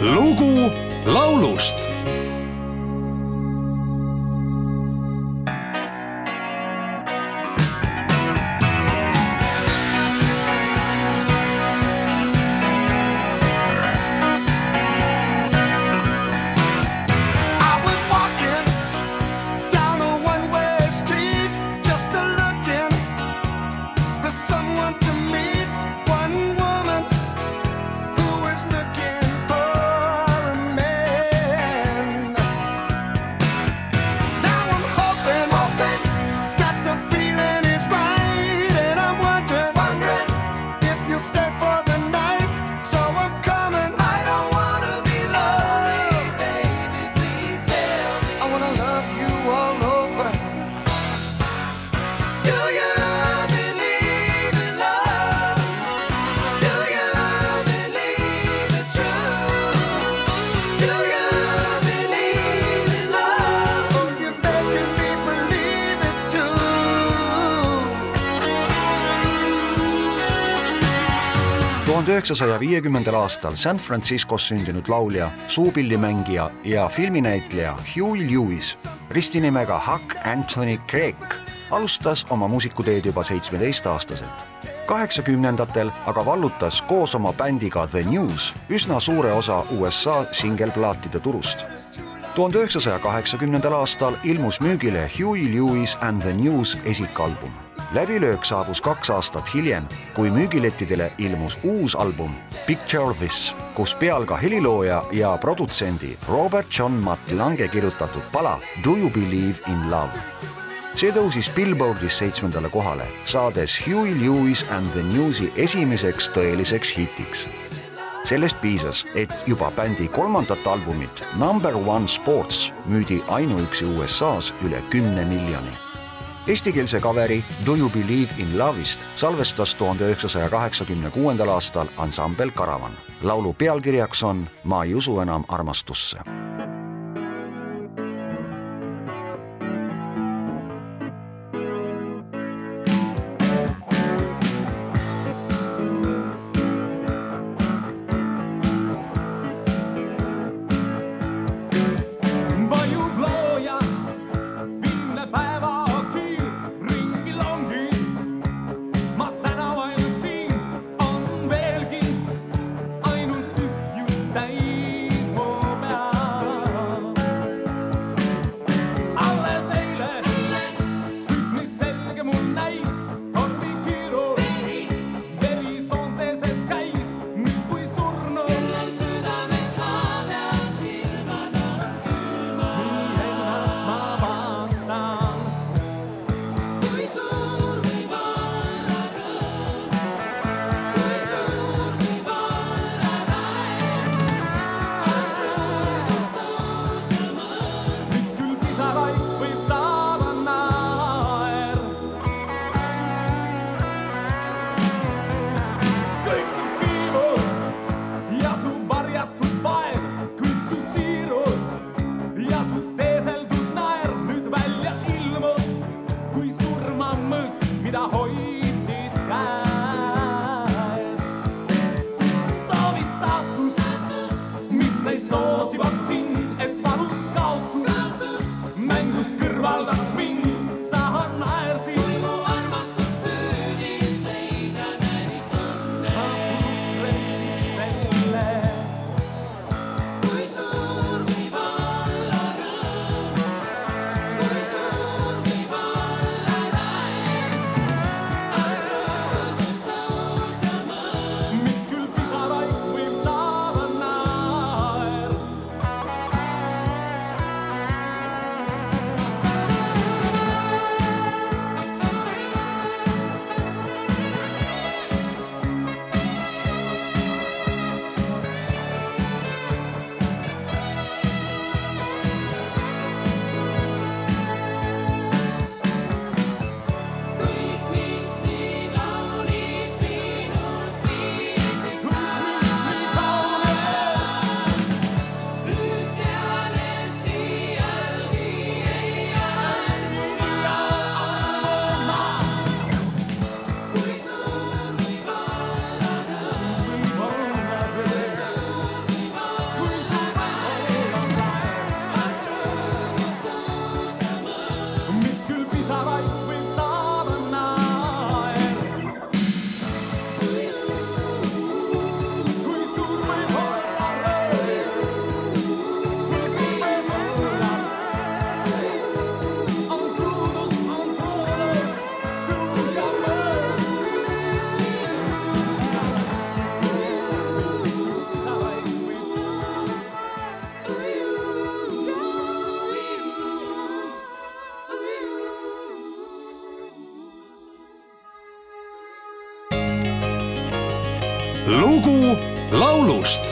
lugu laulust tuhande üheksasaja viiekümnendal aastal San Franciscos sündinud laulja, suupillimängija ja filminäitleja Huey Lewis ristinimega Huck Anthony Craig alustas oma muusikuteed juba seitsmeteistaastaselt. kaheksakümnendatel aga vallutas koos oma bändiga The News üsna suure osa USA singelplaatide turust tuhande üheksasaja kaheksakümnendal aastal ilmus müügile Huey Lewis and the News esikalbum. Läbilöök saabus kaks aastat hiljem, kui müügilettidele ilmus uus album Picture This, kus peal ka helilooja ja produtsendi Robert John Matt Lange kirjutatud pala Do you believe in love see tõusis Billboardis seitsmendale kohale, saades Huey Lewis and the Newsi esimeseks tõeliseks hitiks sellest piisas, et juba bändi kolmandat albumit Number One Sports müüdi ainuüksi USA-s üle kümne miljoni. Eestikeelse kaveri Do you believe in love'ist salvestas tuhande üheksasaja kaheksakümne kuuendal aastal ansambel Karavan. laulu pealkirjaks on Ma ei usu enam armastusse mida hoidsid käes. soovis sattus, mis neist soosivad sind, et valus kaotus mängust kõrvaldaks mind. Lugu laulust